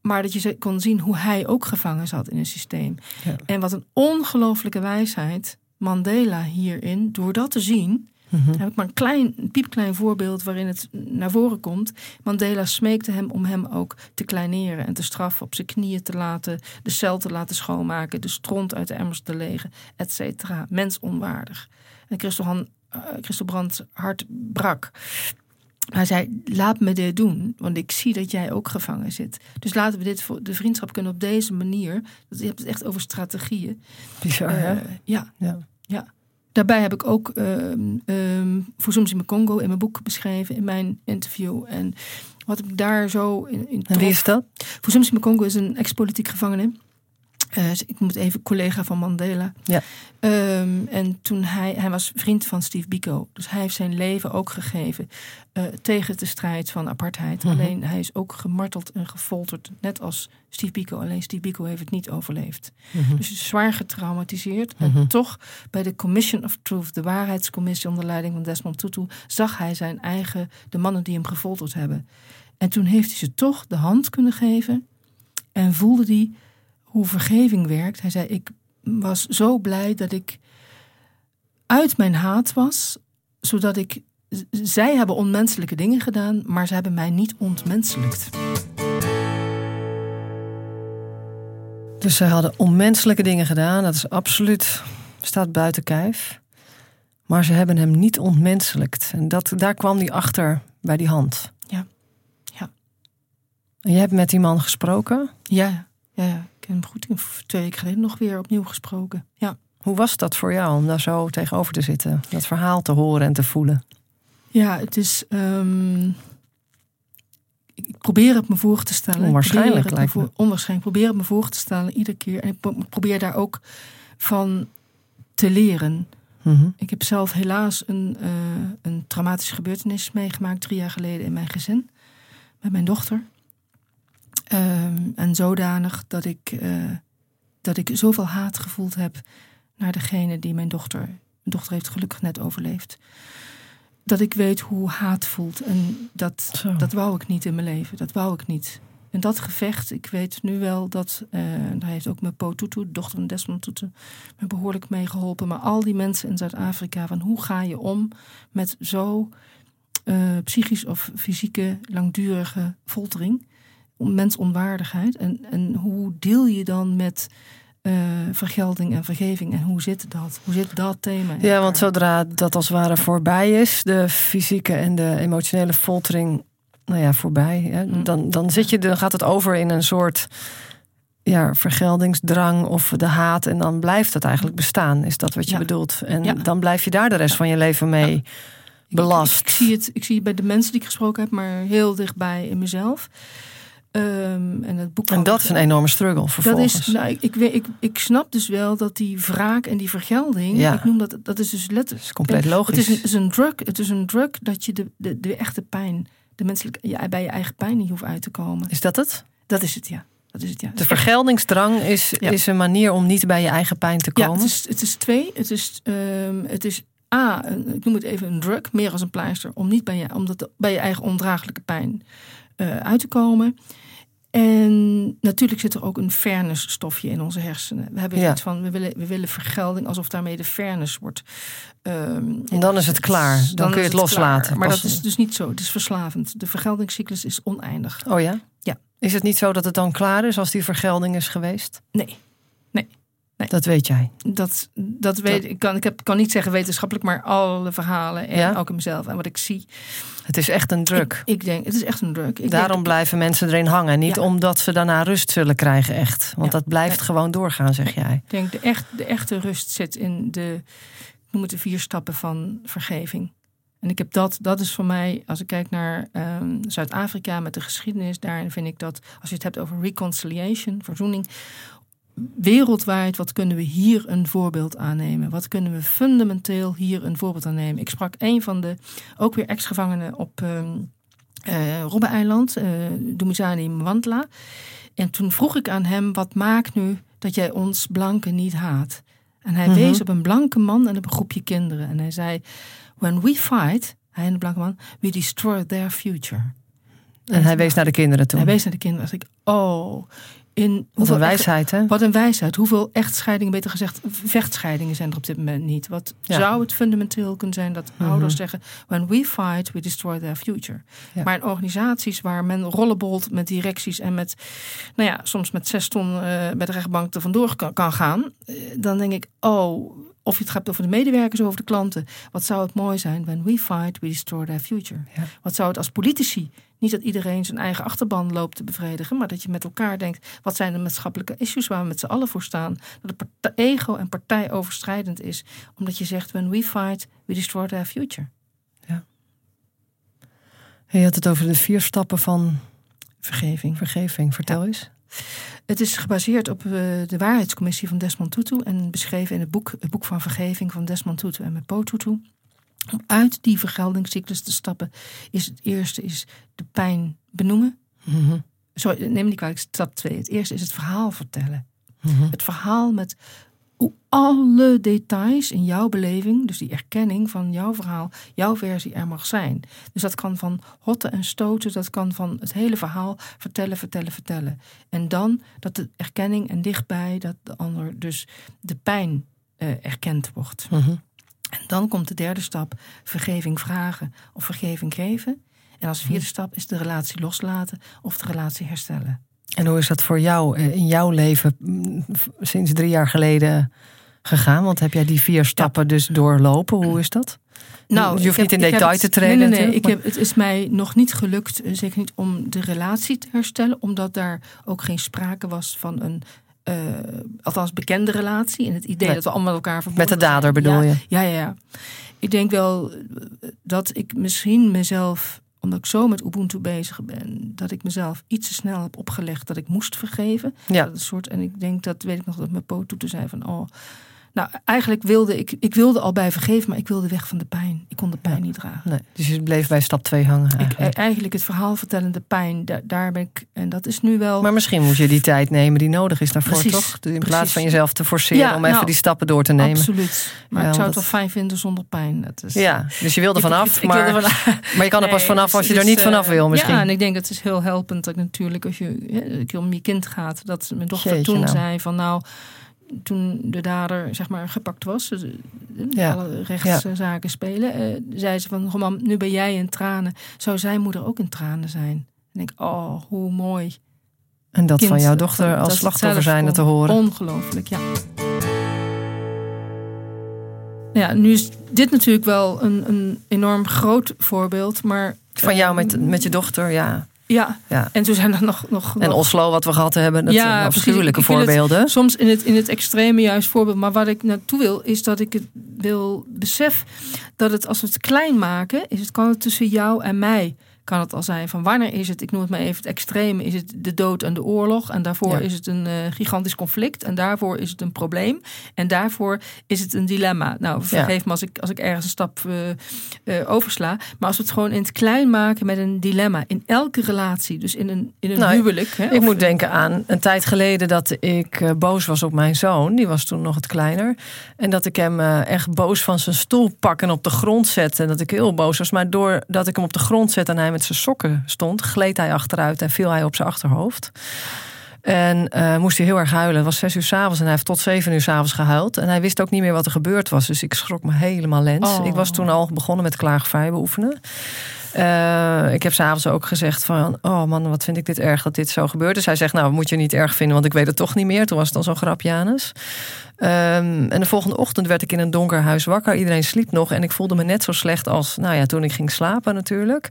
Maar dat je kon zien hoe hij ook gevangen zat in een systeem. Ja. En wat een ongelooflijke wijsheid Mandela hierin, door dat te zien, Mhm. heb ik maar een klein, piepklein voorbeeld waarin het naar voren komt. Mandela smeekte hem om hem ook te kleineren en te straffen, op zijn knieën te laten, de cel te laten schoonmaken, de stront uit de emmers te legen, et cetera. Mensonwaardig. En Christel, Han, uh, Christel hart brak. Hij zei: Laat me dit doen, want ik zie dat jij ook gevangen zit. Dus laten we dit voor de vriendschap kunnen op deze manier. Je hebt het echt over strategieën. Bizar, Uh, hè? ja. Ja. Daarbij heb ik ook uh, um, Fusumsi Congo in mijn boek beschreven, in mijn interview. En wat ik daar zo in. in en wie is dat? Fusumsi Congo is een ex-politiek gevangene. Uh, ik moet even collega van Mandela. Ja. Um, en toen hij, hij was vriend van Steve Biko. Dus hij heeft zijn leven ook gegeven uh, tegen de strijd van apartheid. Mhm. Alleen hij is ook gemarteld en gefolterd, net als Steve Biko. Alleen Steve Biko heeft het niet overleefd. Mhm. Dus hij is zwaar getraumatiseerd. Mhm. En toch bij de Commission of Truth, de waarheidscommissie onder leiding van Desmond Tutu, zag hij zijn eigen, de mannen die hem gefolterd hebben. En toen heeft hij ze toch de hand kunnen geven en voelde hij hoe vergeving werkt. Hij zei: Ik was zo blij dat ik uit mijn haat was, zodat ik. Zij hebben onmenselijke dingen gedaan, maar ze hebben mij niet ontmenselijkt. Dus ze hadden onmenselijke dingen gedaan. Dat is absoluut, staat buiten kijf. Maar ze hebben hem niet ontmenselijkt. En dat, daar kwam hij achter bij die hand. Ja. ja. En je hebt met die man gesproken? Ja, ja, ja. Ik heb hem goed twee weken geleden nog weer opnieuw gesproken. Ja. Hoe was dat voor jou om daar zo tegenover te zitten? Dat verhaal te horen en te voelen? Ja, het is. Um, ik probeer het me voor te stellen. Onwaarschijnlijk lijkt voor. Onwaarschijnlijk. Ik probeer het me voor te stellen iedere keer. En ik probeer daar ook van te leren. Mm -hmm. Ik heb zelf helaas een, uh, een traumatische gebeurtenis meegemaakt drie jaar geleden in mijn gezin. Met mijn dochter. Um, en zodanig dat ik, uh, dat ik zoveel haat gevoeld heb naar degene die mijn dochter. Mijn dochter heeft gelukkig net overleefd. Dat ik weet hoe haat voelt. En dat, dat wou ik niet in mijn leven. Dat wou ik niet. En dat gevecht, ik weet nu wel dat. Uh, daar heeft ook mijn Po Tutu, de dochter van Desmond Tutu, me behoorlijk mee geholpen. Maar al die mensen in Zuid-Afrika, van hoe ga je om met zo uh, psychisch of fysieke langdurige foltering? Mensonwaardigheid. En, en hoe deel je dan met uh, vergelding en vergeving? En hoe zit dat? Hoe zit dat thema? Ja, want zodra dat als het ware voorbij is, de fysieke en de emotionele foltering, nou ja, voorbij, hè, mm. dan, dan, zit je, dan gaat het over in een soort ja, vergeldingsdrang of de haat. En dan blijft het eigenlijk bestaan, is dat wat je ja. bedoelt. En ja. dan blijf je daar de rest ja. van je leven mee belast. Ik, ik, zie het, ik zie het bij de mensen die ik gesproken heb, maar heel dichtbij in mezelf. Um, en, het boek en dat is een enorme struggle vervolgens. Dat is, nou, ik, ik, ik, ik snap dus wel dat die wraak en die vergelding, ja. ik noem dat, dat is dus letterlijk. is compleet logisch. Het is een, is een drug, het is een drug dat je de, de, de echte pijn, de menselijke, ja, bij je eigen pijn niet hoeft uit te komen. Is dat het? Dat is het, ja. Dat is het, ja. De vergeldingsdrang is, ja. is een manier om niet bij je eigen pijn te komen. Ja, het is, het is twee. Het is, um, het is A, een, ik noem het even een drug, meer als een pleister, om niet bij je, om dat, bij je eigen ondraaglijke pijn uh, uit te komen. En natuurlijk zit er ook een fairness stofje in onze hersenen. We hebben ja. iets van, we willen, we willen vergelding alsof daarmee de fairness wordt. Um, en dan is het klaar. Dan, dan kun je het, het loslaten. Klaar. Maar dat is dus niet zo. Het is verslavend. De vergeldingscyclus is oneindig. Oh ja? Ja. Is het niet zo dat het dan klaar is als die vergelding is geweest? Nee. Nee. Dat weet jij. Dat, dat weet ik. Kan, ik heb, kan niet zeggen wetenschappelijk, maar alle verhalen en Ja? ook in mezelf en wat ik zie. Het is echt een druk. Ik, ik denk, het is echt een druk. Ik Daarom denk, blijven mensen erin hangen. Niet Ja. omdat ze daarna rust zullen krijgen, echt. Want Ja. dat blijft Nee. gewoon doorgaan, zeg jij. ik denk de, echt, de echte rust zit in de, ik noem het de vier stappen van vergeving. En ik heb dat, dat is voor mij, als ik kijk naar ehm, Zuid-Afrika met de geschiedenis, daarin vind ik dat, als je het hebt over reconciliation, verzoening, wereldwijd, wat kunnen we hier een voorbeeld aannemen? Wat kunnen we fundamenteel hier een voorbeeld aan nemen? Ik sprak een van de, ook weer ex-gevangenen op ehm eh, Robben-eiland, eh Dumizani Mwantla. En toen vroeg ik aan hem, wat maakt nu dat jij ons blanken niet haat? En hij Mhm. wees op een blanke man en op een groepje kinderen. En hij zei, when we fight, hij en de blanke man, we destroy their future. En hij wees naar de kinderen toe. Hij wees naar de kinderen. Dacht ik, oh, in Wat een wijsheid, hè? wat een wijsheid. Hoeveel echtscheidingen, beter gezegd, vechtscheidingen zijn er op dit moment niet? Wat Ja. zou het fundamenteel kunnen zijn dat Mhm. ouders zeggen: When we fight, we destroy their future. Ja. Maar in organisaties waar men rollenbolt met directies en met, nou ja, soms met zes ton eh, bij de rechtbank er vandoor kan, kan gaan, eh, dan denk ik: Oh, of je het hebt over de medewerkers of over de klanten. Wat zou het mooi zijn? When we fight, we destroy their future. Ja. Wat zou het als politici? Niet dat iedereen zijn eigen achterban loopt te bevredigen, maar dat je met elkaar denkt: wat zijn de maatschappelijke issues waar we met z'n allen voor staan? Dat de partij, ego en partij overstrijdend is, omdat je zegt: when we fight, we destroy their future. Je had het over de vier stappen van Vergeving. vergeving. Vertel eens. Het is gebaseerd op eh, de waarheidscommissie van Desmond Tutu en beschreven in het boek, het boek van vergeving van Desmond Tutu en Mepo Tutu. Om uit die vergeldingscyclus te stappen, is het eerste is de pijn benoemen. Mhm. Sorry, neem me niet kwalijk, stap twee. Het eerste is het verhaal vertellen. Mhm. Het verhaal met hoe alle details in jouw beleving, dus die erkenning van jouw verhaal, jouw versie er mag zijn. Dus dat kan van hotten en stoten, dat kan van het hele verhaal vertellen, vertellen, vertellen. En dan dat de erkenning en dichtbij, dat de ander dus de pijn eh, erkend wordt. Mhm. En dan komt de derde stap, vergeving vragen of vergeving geven. En als vierde stap is de relatie loslaten of de relatie herstellen. En hoe is dat voor jou eh, in jouw leven sinds drie jaar geleden gegaan? Want heb jij die vier stappen dus doorlopen? Hoe is dat? je hoeft Nou, niet in detail het- te treden Nee, nee, nee. Ik heb, het is mij nog niet gelukt, eh, zeker niet om de relatie te herstellen, omdat daar ook geen sprake was van een, eh, althans bekende relatie. En het idee dat we allemaal met elkaar verbonden Met de dader zijn. bedoel ja, je? Ja, ja, ja. Ik denk wel eh, dat ik misschien mezelf, omdat ik zo met Ubuntu bezig ben, dat ik mezelf iets te snel heb opgelegd dat ik moest vergeven. Ja. Dat een soort, en ik denk dat, weet ik nog, dat mijn poot toe te zei van, oh, nou, eigenlijk wilde ik, ik wilde al bij vergeven, maar ik wilde weg van de pijn. Ik kon de pijn Ja. niet dragen. Nee, dus je bleef bij stap twee hangen Ik, eigenlijk. het verhaal vertellende pijn, daar, daar ben ik, en dat is nu wel. Maar misschien moet je die tijd nemen die nodig is daarvoor, Precies, toch? Dus in precies. plaats van jezelf te forceren Ja, om even nou, die stappen door te nemen. Absoluut. Maar Ja, ik zou het wel fijn vinden zonder pijn. Dat is, Ja, dus je wilde vanaf, ik- ik wil maar, vanaf. maar je kan er pas vanaf als je er niet vanaf eh, wil misschien. Ja, en ik denk dat het is heel helpend dat ik natuurlijk als je keer om je kind gaat, dat mijn dochter Jeetje, toen nou. zei van nou, toen de dader zeg maar gepakt was, dus, eh, Ja. alle rechtszaken spelen, eh, zei ze van, "Goh, mam, nu ben jij in tranen, zou zijn moeder ook in tranen zijn? En ik, oh, hoe mooi. en dat kind, van jouw dochter als slachtoffer zijn te horen. Ongelooflijk, ja. Ja, nu is dit natuurlijk wel een, een enorm groot voorbeeld, maar... Van jou eh, met, met je dochter, ja. Ja, ja. en toen zijn er nog... nog, En Oslo, wat we gehad hebben, dat Ja, zijn afschuwelijke het- voorbeelden. soms in het, in het extreme juist voorbeeld. Maar wat ik naartoe wil, is dat ik het wil besef dat het als we het klein maken, is het kan het tussen jou en mij. Kan het al zijn van wanneer is het, ik noem het maar even het extreme, is het de dood en de oorlog. En daarvoor Ja. is het een eh, gigantisch conflict. En daarvoor is het een probleem. En daarvoor is het een dilemma. Nou, vergeef me als ik, als ik ergens een stap eh, eh, oversla. Maar als we het gewoon in het klein maken met een dilemma. In elke relatie, dus in een, in een Nou, huwelijk. Hè, Ik of- moet denken aan een tijd geleden dat ik boos was op mijn zoon. Die was toen nog wat kleiner. En dat ik hem echt boos van zijn stoel pak en op de grond zette. En dat ik heel boos was. Maar doordat ik hem op de grond zette en hij met zijn sokken stond, gleed hij achteruit en viel hij op zijn achterhoofd. En eh, moest hij heel erg huilen. Het was zes uur s'avonds en hij heeft tot zeven uur s'avonds gehuild. En hij wist ook niet meer wat er gebeurd was. Dus ik schrok me helemaal lens. Oh. Ik was toen al begonnen met klaagvrij beoefenen. Uh, ik heb s'avonds ook gezegd van... oh man, wat vind ik dit erg dat dit zo gebeurt. Dus hij zegt, nou, moet je niet erg vinden... want ik weet het toch niet meer. Toen was het al zo'n grap, Janus. Um, en de volgende ochtend werd ik in een donker huis wakker. Iedereen sliep nog en ik voelde me net zo slecht als nou ja, toen ik ging slapen natuurlijk.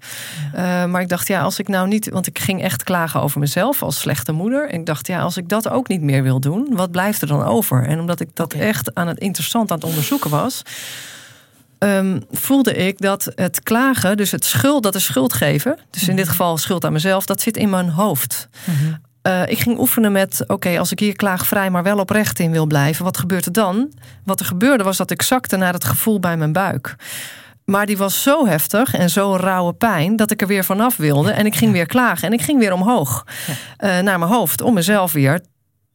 Uh, maar ik dacht, ja, als ik nou niet... want ik ging echt klagen over mezelf als slechte moeder. En ik dacht, ja, als ik dat ook niet meer wil doen... wat blijft er dan over? En omdat ik dat echt aan het interessant aan het onderzoeken was um, voelde ik dat het klagen, dus het schuld, dat is schuld geven, dus in dit mhm. geval schuld aan mezelf, dat zit in mijn hoofd. Mm ik ging oefenen met: oké, als ik hier klaagvrij, maar wel oprecht in wil blijven, wat gebeurt er dan? Wat er gebeurde was dat ik zakte naar het gevoel bij mijn buik. Maar die was zo heftig en zo rauwe pijn dat ik er weer vanaf wilde. En ik ging weer klagen en ik ging weer omhoog uh, naar mijn hoofd om mezelf weer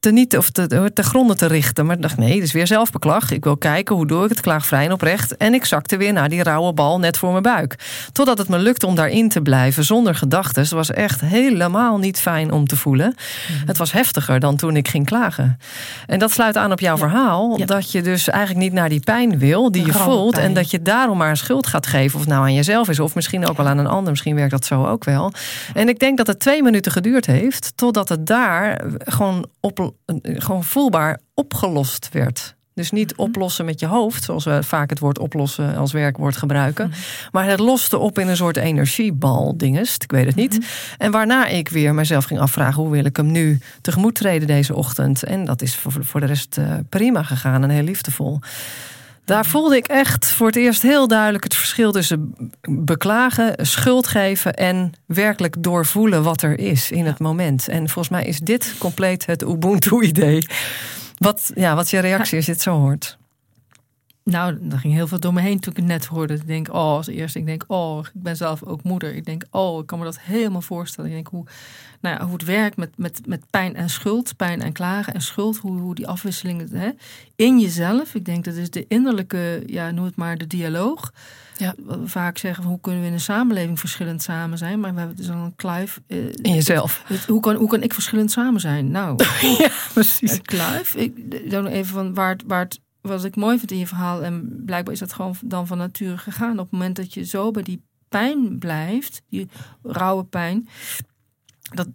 te niet of te, te gronden te richten. Maar ik dacht, nee, dit is weer zelfbeklag. Ik wil kijken, hoe doe ik het klaagvrij en oprecht. En ik zakte weer naar die rauwe bal net voor mijn buik. Totdat het me lukte om daarin te blijven zonder gedachten. Het was echt helemaal niet fijn om te voelen. Mhm. Het was heftiger dan toen ik ging klagen. En dat sluit aan op jouw verhaal. Dat je dus eigenlijk niet naar die pijn wil die je voelt. En dat je daarom maar een schuld gaat geven. Of nou aan jezelf is, of misschien ook wel aan een ander. Misschien werkt dat zo ook wel. En ik denk dat het twee minuten geduurd heeft. Totdat het daar gewoon op gewoon voelbaar opgelost werd. Dus niet mhm. oplossen met je hoofd, zoals we vaak het woord oplossen als werkwoord gebruiken. Mhm. Maar het loste op in een soort energiebal dingest, ik weet het niet. Mhm. En waarna ik weer mezelf ging afvragen, hoe wil ik hem nu tegemoet treden deze ochtend? En dat is voor, voor de rest uh, prima gegaan en heel liefdevol. Daar voelde ik echt voor het eerst heel duidelijk het verschil tussen beklagen, schuld geven en werkelijk doorvoelen wat er is in het moment. En volgens mij is dit compleet het Ubuntu-idee. Wat, ja, wat is je reactie als je het zo hoort? Nou, er ging heel veel door me heen toen ik het net hoorde. Ik denk, oh, als eerste, ik denk, oh, ik ben zelf ook moeder. Ik denk, oh, ik kan me dat helemaal voorstellen. Ik denk hoe, nou ja, hoe het werkt met, met, met pijn en schuld, pijn en klagen en schuld, hoe, hoe die afwisseling hè, in jezelf. Ik denk dat is de innerlijke, ja, noem het maar de dialoog. Ja. We vaak zeggen, hoe kunnen we in een samenleving verschillend samen zijn? Maar we hebben dus dan een kluif. Eh, in jezelf. hoe, kan, hoe kan ik verschillend samen zijn? Nou, ja, precies. Een kluif. Ik, dan even van waar het, waar het wat ik mooi vind in je verhaal, en blijkbaar is dat gewoon dan van nature gegaan. Op het moment dat je zo bij die pijn blijft, die rauwe pijn, dat,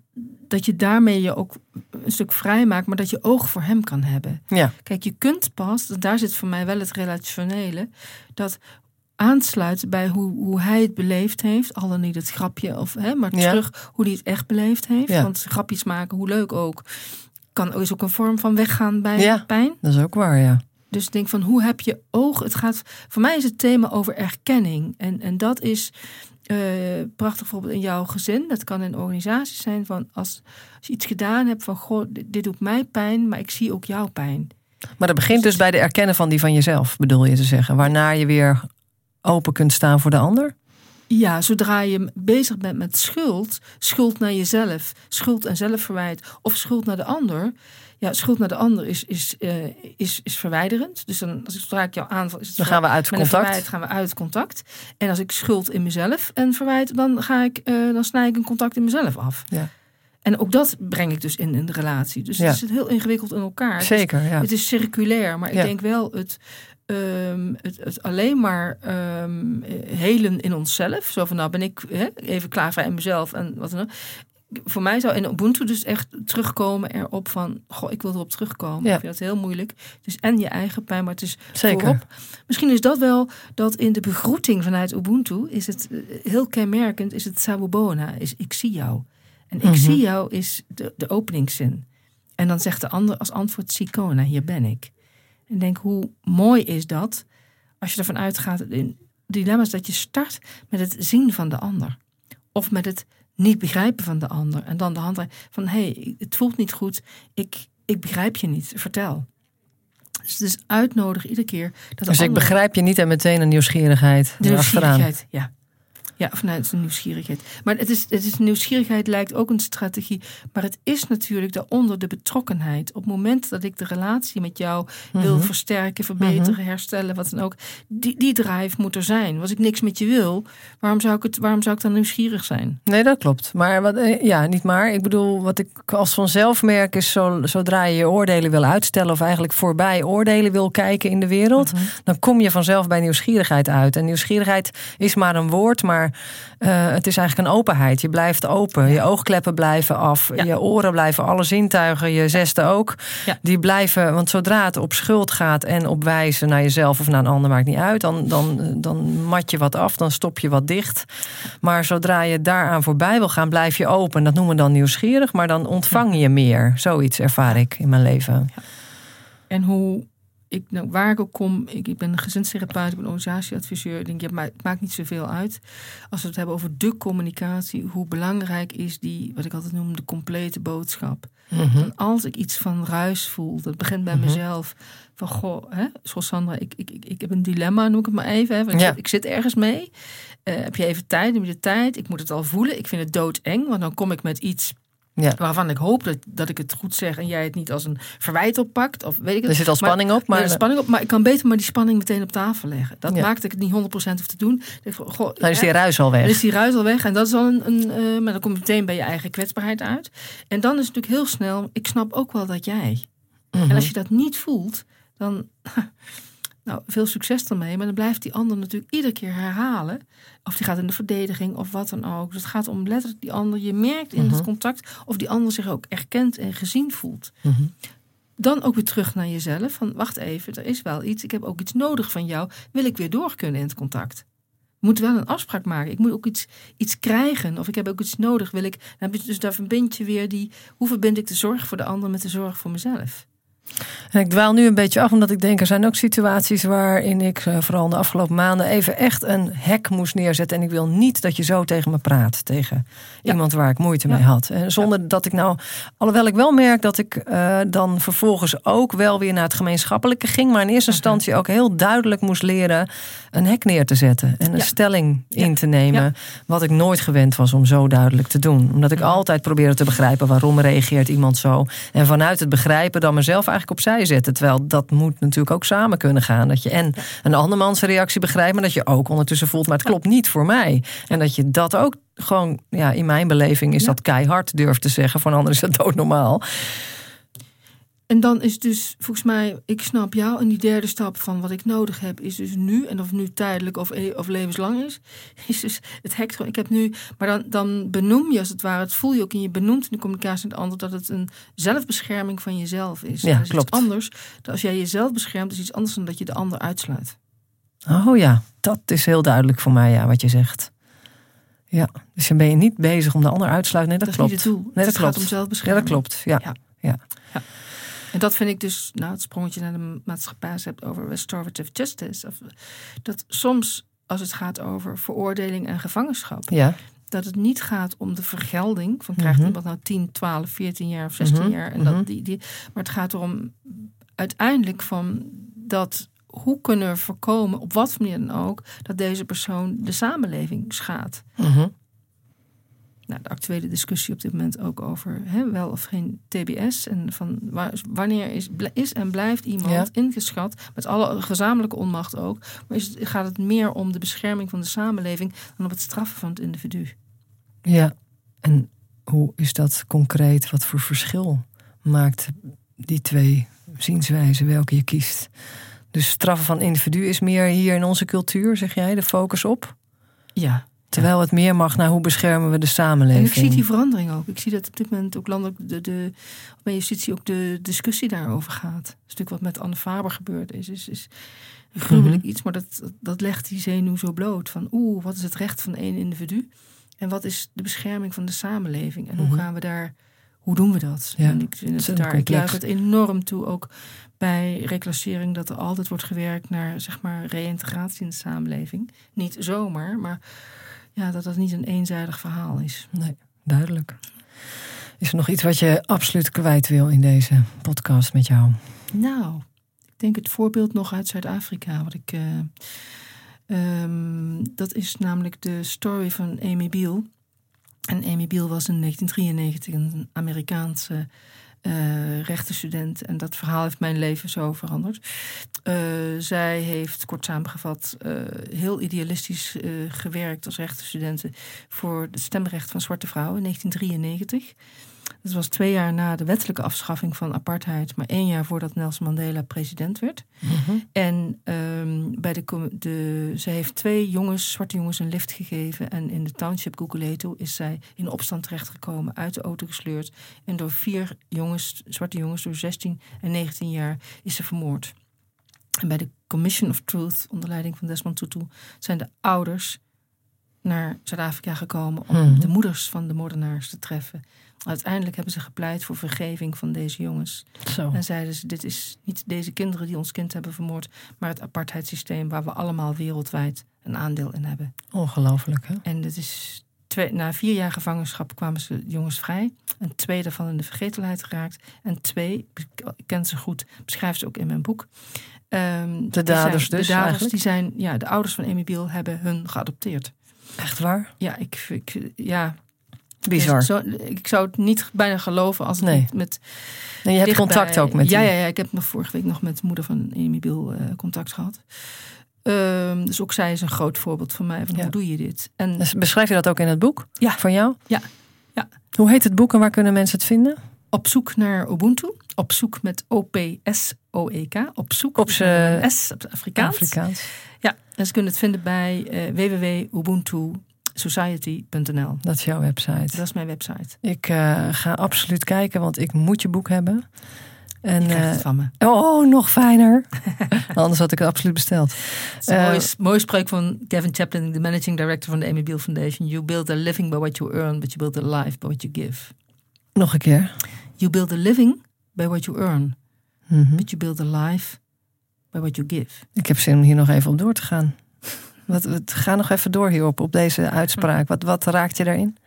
dat je daarmee je ook een stuk vrij maakt, maar dat je oog voor hem kan hebben. Ja. Kijk, je kunt pas, daar zit voor mij wel het relationele, dat aansluit bij hoe, hoe hij het beleefd heeft. Al dan niet het grapje, of, hè, maar terug hoe hij het echt beleefd heeft. Ja. Want grapjes maken, hoe leuk ook, kan is ook een vorm van weggaan bij ja, pijn. Dat is ook waar, ja. Dus denk van hoe heb je oog? Het gaat, voor mij is het thema over erkenning. En, en dat is uh, prachtig bijvoorbeeld in jouw gezin. Dat kan in organisaties zijn van als, als je iets gedaan hebt van goh, dit, doet mij pijn, maar ik zie ook jouw pijn. Maar dat begint dus bij de erkennen van die van jezelf, bedoel je te zeggen. Waarna je weer open kunt staan voor de ander? Ja, zodra je bezig bent met schuld, schuld naar jezelf, schuld en zelfverwijt of schuld naar de ander, ja, schuld naar de ander is, is, uh, is, is verwijderend. Dus dan, als ik zodra ik jou aanval, is het dan gaan we uit contact. Verwijt gaan we uit contact. En als ik schuld in mezelf en verwijt, dan ga ik, uh, dan snij ik een contact in mezelf af. Ja. En ook dat breng ik dus in een relatie. Dus ja. het zit heel ingewikkeld in elkaar. Zeker, ja. Het is circulair, maar ik denk wel het, um, het, het, alleen maar um, helen in onszelf. Zo van, nou ben ik hè, even klaar voor mezelf en wat dan ook voor mij zou in Ubuntu dus echt terugkomen erop van... Goh, ik wil erop terugkomen. Ja. Ik vind dat heel moeilijk. Dus en je eigen pijn, maar het is Zeker. voorop. Misschien is dat wel dat in de begroeting vanuit Ubuntu... is het eh, heel kenmerkend, is het Sabubona, is ik zie jou. En ik mhm. zie jou is de, de openingszin. En dan zegt de ander als antwoord Sikona, hier ben ik. En denk, hoe mooi is dat als je ervan uitgaat... in dilemma's dat je start met het zien van de ander. Of met het niet begrijpen van de ander. En dan de hand van hé, hey, het voelt niet goed. Ik, ik begrijp je niet. Vertel. Dus het is uitnodigen iedere keer. Dat dus ik begrijp je niet en meteen een nieuwsgierigheid. De nieuwsgierigheid, ja. Ja, vanuit de nieuwsgierigheid. Maar het is, het is nieuwsgierigheid lijkt ook een strategie. Maar het is natuurlijk daaronder de betrokkenheid. Op het moment dat ik de relatie met jou wil mhm. versterken, verbeteren, mhm. herstellen, wat dan ook. Die, die drive moet er zijn. Als ik niks met je wil, waarom zou ik, het, waarom zou ik dan nieuwsgierig zijn? Nee, dat klopt. Maar wat, eh, ja, niet maar. Ik bedoel, wat ik als vanzelf merk is zo, zodra je je oordelen wil uitstellen of eigenlijk voorbij oordelen wil kijken in de wereld, mhm. dan kom je vanzelf bij nieuwsgierigheid uit. En nieuwsgierigheid is maar een woord, maar maar uh, het is eigenlijk een openheid. Je blijft open. Je oogkleppen blijven af. Je oren blijven, alle zintuigen, je zesde ook. Die blijven, want zodra het op schuld gaat en op wijzen naar jezelf of naar een ander, maakt niet uit. Dan, dan, dan mat je wat af, dan stop je wat dicht. Maar zodra je daaraan voorbij wil gaan, blijf je open. Dat noemen we dan nieuwsgierig, maar dan ontvang je meer. Zoiets ervaar ik in mijn leven. En hoe ik, nou, waar ik ook kom, ik, ik ben gezinstherapeut, ik ben organisatieadviseur. Ik denk, ja, maar het maakt niet zoveel uit. Als we het hebben over de communicatie, hoe belangrijk is die, wat ik altijd noem, de complete boodschap. Mm als ik iets van ruis voel, dat begint bij mhm. mezelf. Van goh, hè, zoals Sandra, ik, ik, ik, ik heb een dilemma, noem ik het maar even. Hè, want ik, zit ergens mee. Uh, heb je even tijd? Neem je de tijd? Ik moet het al voelen. Ik vind het doodeng, want dan kom ik met iets ja. Waarvan ik hoop dat, dat ik het goed zeg en jij het niet als een verwijt oppakt. Of weet ik het. Er zit al spanning op. Maar... Er spanning op, maar ik kan beter maar die spanning meteen op tafel leggen. Dat maakt dat ik het niet 100% hoef te doen. goh, dan is die ruis al weg. Dan is die ruis al weg. En dat is al een. een uh, maar dan kom je meteen bij je eigen kwetsbaarheid uit. En dan is het natuurlijk heel snel. Ik snap ook wel dat jij. En als mhm. je dat niet voelt, dan. Nou, veel succes ermee. Maar dan blijft die ander natuurlijk iedere keer herhalen. Of die gaat in de verdediging of wat dan ook. Dus het gaat om letterlijk die ander. Je merkt in het mhm. contact of die ander zich ook erkend en gezien voelt. Mhm. Dan ook weer terug naar jezelf. Van wacht even, er is wel iets. Ik heb ook iets nodig van jou. Wil ik weer door kunnen in het contact? moet wel een afspraak maken. Ik moet ook iets, iets krijgen. Of ik heb ook iets nodig. Wil ik, dan heb je dus daar verbind je weer die. Hoe verbind ik de zorg voor de ander met de zorg voor mezelf? En ik dwaal nu een beetje af, omdat ik denk er zijn ook situaties waarin ik eh, vooral de afgelopen maanden even echt een hek moest neerzetten. En ik wil niet dat je zo tegen me praat, tegen iemand waar ik moeite mee had. En zonder dat ik nou, alhoewel ik wel merk dat ik uh, dan vervolgens ook wel weer naar het gemeenschappelijke ging, maar in eerste mhm. instantie ook heel duidelijk moest leren een hek neer te zetten en een stelling in te nemen, wat ik nooit gewend was om zo duidelijk te doen. Omdat ik altijd probeerde te begrijpen waarom reageert iemand zo. En vanuit het begrijpen dan mezelf eigenlijk opzij zetten. Terwijl dat moet natuurlijk ook samen kunnen gaan. Dat je en een andermans reactie begrijpt, maar dat je ook ondertussen voelt, maar het klopt niet voor mij. En dat je dat ook gewoon, ja, in mijn beleving is dat keihard durft te zeggen. Voor een ander is dat doodnormaal. En dan is dus volgens mij, ik snap jou. En die derde stap van wat ik nodig heb, is dus nu. En of nu tijdelijk of, e- of levenslang is. Is dus het hek. Ik heb nu. Maar dan, dan benoem je als het ware. Het voel je ook in je benoemt in de communicatie met de ander. Dat het een zelfbescherming van jezelf is. Ja, dat is klopt. Iets anders. Als jij jezelf beschermt, is iets anders dan dat je de ander uitsluit. Oh ja, dat is heel duidelijk voor mij, ja, wat je zegt. Ja, dus dan ben je niet bezig om de ander uit te sluiten. Nee, dat, klopt. Is niet het doel. Nee, dat het klopt. gaat om zelfbescherming. Ja, dat klopt. ja. ja. ja. En dat vind ik dus, nou, het sprongetje naar de maatschappij hebt over restorative justice. Of, dat soms, als het gaat over veroordeling en gevangenschap, ja. dat het niet gaat om de vergelding van krijgt mm iemand nou 10, 12, 14 jaar of 16 mhm. jaar. En dat, mhm. die, die, maar het gaat erom uiteindelijk van dat hoe kunnen we voorkomen, op wat manier dan ook, dat deze persoon de samenleving schaadt. Mm nou, de actuele discussie op dit moment ook over hè, wel of geen TBS. En van wanneer is, is en blijft iemand ingeschat, met alle gezamenlijke onmacht ook. Maar is gaat het meer om de bescherming van de samenleving dan op het straffen van het individu? Ja, en hoe is dat concreet? Wat voor verschil maakt die twee zienswijzen welke je kiest? Dus straffen van individu is meer hier in onze cultuur, zeg jij, de focus op? Ja, Terwijl het meer mag naar hoe beschermen we de samenleving. En ik zie die verandering ook. Ik zie dat op dit moment ook landelijk de, de, bij justitie ook de discussie daarover gaat. Een stuk wat met Anne Faber gebeurd is, is, is gruwelijk mhm. iets. Maar dat, dat legt die zenuw zo bloot. Van oeh, wat is het recht van één individu? En wat is de bescherming van de samenleving? En hoe mhm. gaan we daar, hoe doen we dat? Ja, en ik vind het daar, ik juich het enorm toe ook bij reclassering dat er altijd wordt gewerkt naar zeg maar reïntegratie in de samenleving. Niet zomaar, maar ja, dat dat niet een eenzijdig verhaal is. Nee, duidelijk. Is er nog iets wat je absoluut kwijt wil in deze podcast met jou? Nou, ik denk het voorbeeld nog uit Zuid-Afrika. Wat ik, uh, um, dat is namelijk de story van Amy Beale. En Amy Beale was in 1993 een Amerikaanse uh, rechtenstudent. En dat verhaal heeft mijn leven zo veranderd. Uh, zij heeft, kort samengevat, uh, heel idealistisch gewerkt als rechtenstudenten voor het stemrecht van zwarte vrouwen in 1993. Dat was twee jaar na de wettelijke afschaffing van apartheid, maar één jaar voordat Nelson Mandela president werd. Mhm. En ehm, bij de, de, ze heeft twee jongens, zwarte jongens, een lift gegeven. En in de township Guguletu is zij in opstand terechtgekomen, uit de auto gesleurd. En door vier jongens, zwarte jongens, door 16 en 19 jaar, is ze vermoord. En bij de Commission of Truth, onder leiding van Desmond Tutu, zijn de ouders naar Zuid-Afrika gekomen om Mhm. de moeders van de moordenaars te treffen. Uiteindelijk hebben ze gepleit voor vergeving van deze jongens. Zo. En zeiden ze, dit is niet deze kinderen die ons kind hebben vermoord, maar het apartheidssysteem waar we allemaal wereldwijd een aandeel in hebben. Ongelooflijk, hè? En dit is twee, na vier jaar gevangenschap kwamen ze de jongens vrij. En twee daarvan in de vergetelheid geraakt. En twee, ik ken ze goed, beschrijft ze ook in mijn boek. Ehm, die daders zijn, dus De daders, eigenlijk? die zijn, ja, de ouders van Amy Biel hebben hun geadopteerd. Echt waar? Ja, ik, ik ja. Bizar. Zo, ik zou het niet bijna geloven als het Nee. niet met En je hebt contact ook met ja, die. ja, ja, ik heb nog vorige week nog met de moeder van Amy Biel eh, contact gehad. Ehm, dus ook zij is een groot voorbeeld van mij. Van Ja. Hoe doe je dit? En Dus beschrijf je dat ook in het boek? Ja. Van jou? Ja. Ja. Hoe heet het boek en waar kunnen mensen het vinden? op zoek naar Ubuntu. Op zoek met O-P-S-O-E-K. Op zoek Op een S op Afrikaans. Afrikaans. Ja, en ze kunnen het vinden bij eh www.ubuntusociety.nl. Dat is jouw website. Dat is mijn website. Ik eh, ga absoluut kijken, want ik moet je boek hebben. En, het van me. oh, nog fijner. Anders had ik het absoluut besteld. Het eh, mooie, mooie spreuk van Kevin Chaplin, de managing director van de Amy Biel Foundation. You build a living by what you earn, but you build a life by what you give. Nog een keer. You build a living by what you earn, Mhm. but you build a life by what you give. Ik heb zin om hier nog even op door te gaan. Wat, wat, ga nog even door hierop, op deze uitspraak. Wat, wat raakt je daarin?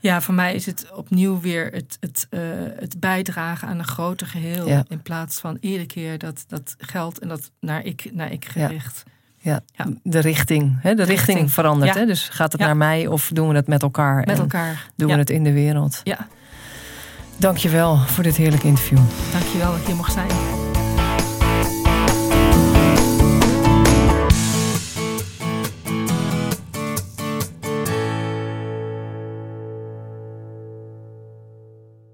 Ja, voor mij is het opnieuw weer het, het, eh, het bijdragen aan een groter geheel. Ja. In plaats van iedere keer dat, dat geld en dat naar ik, naar ik gericht. Ja, Ja. de richting. Hè? De richting, richting. verandert. Ja. Hè? Dus gaat het Ja. naar mij of doen we het met elkaar? Met En elkaar. Doen we het in de wereld? Ja, Dankjewel voor dit heerlijke interview. dankjewel dat ik hier mocht zijn.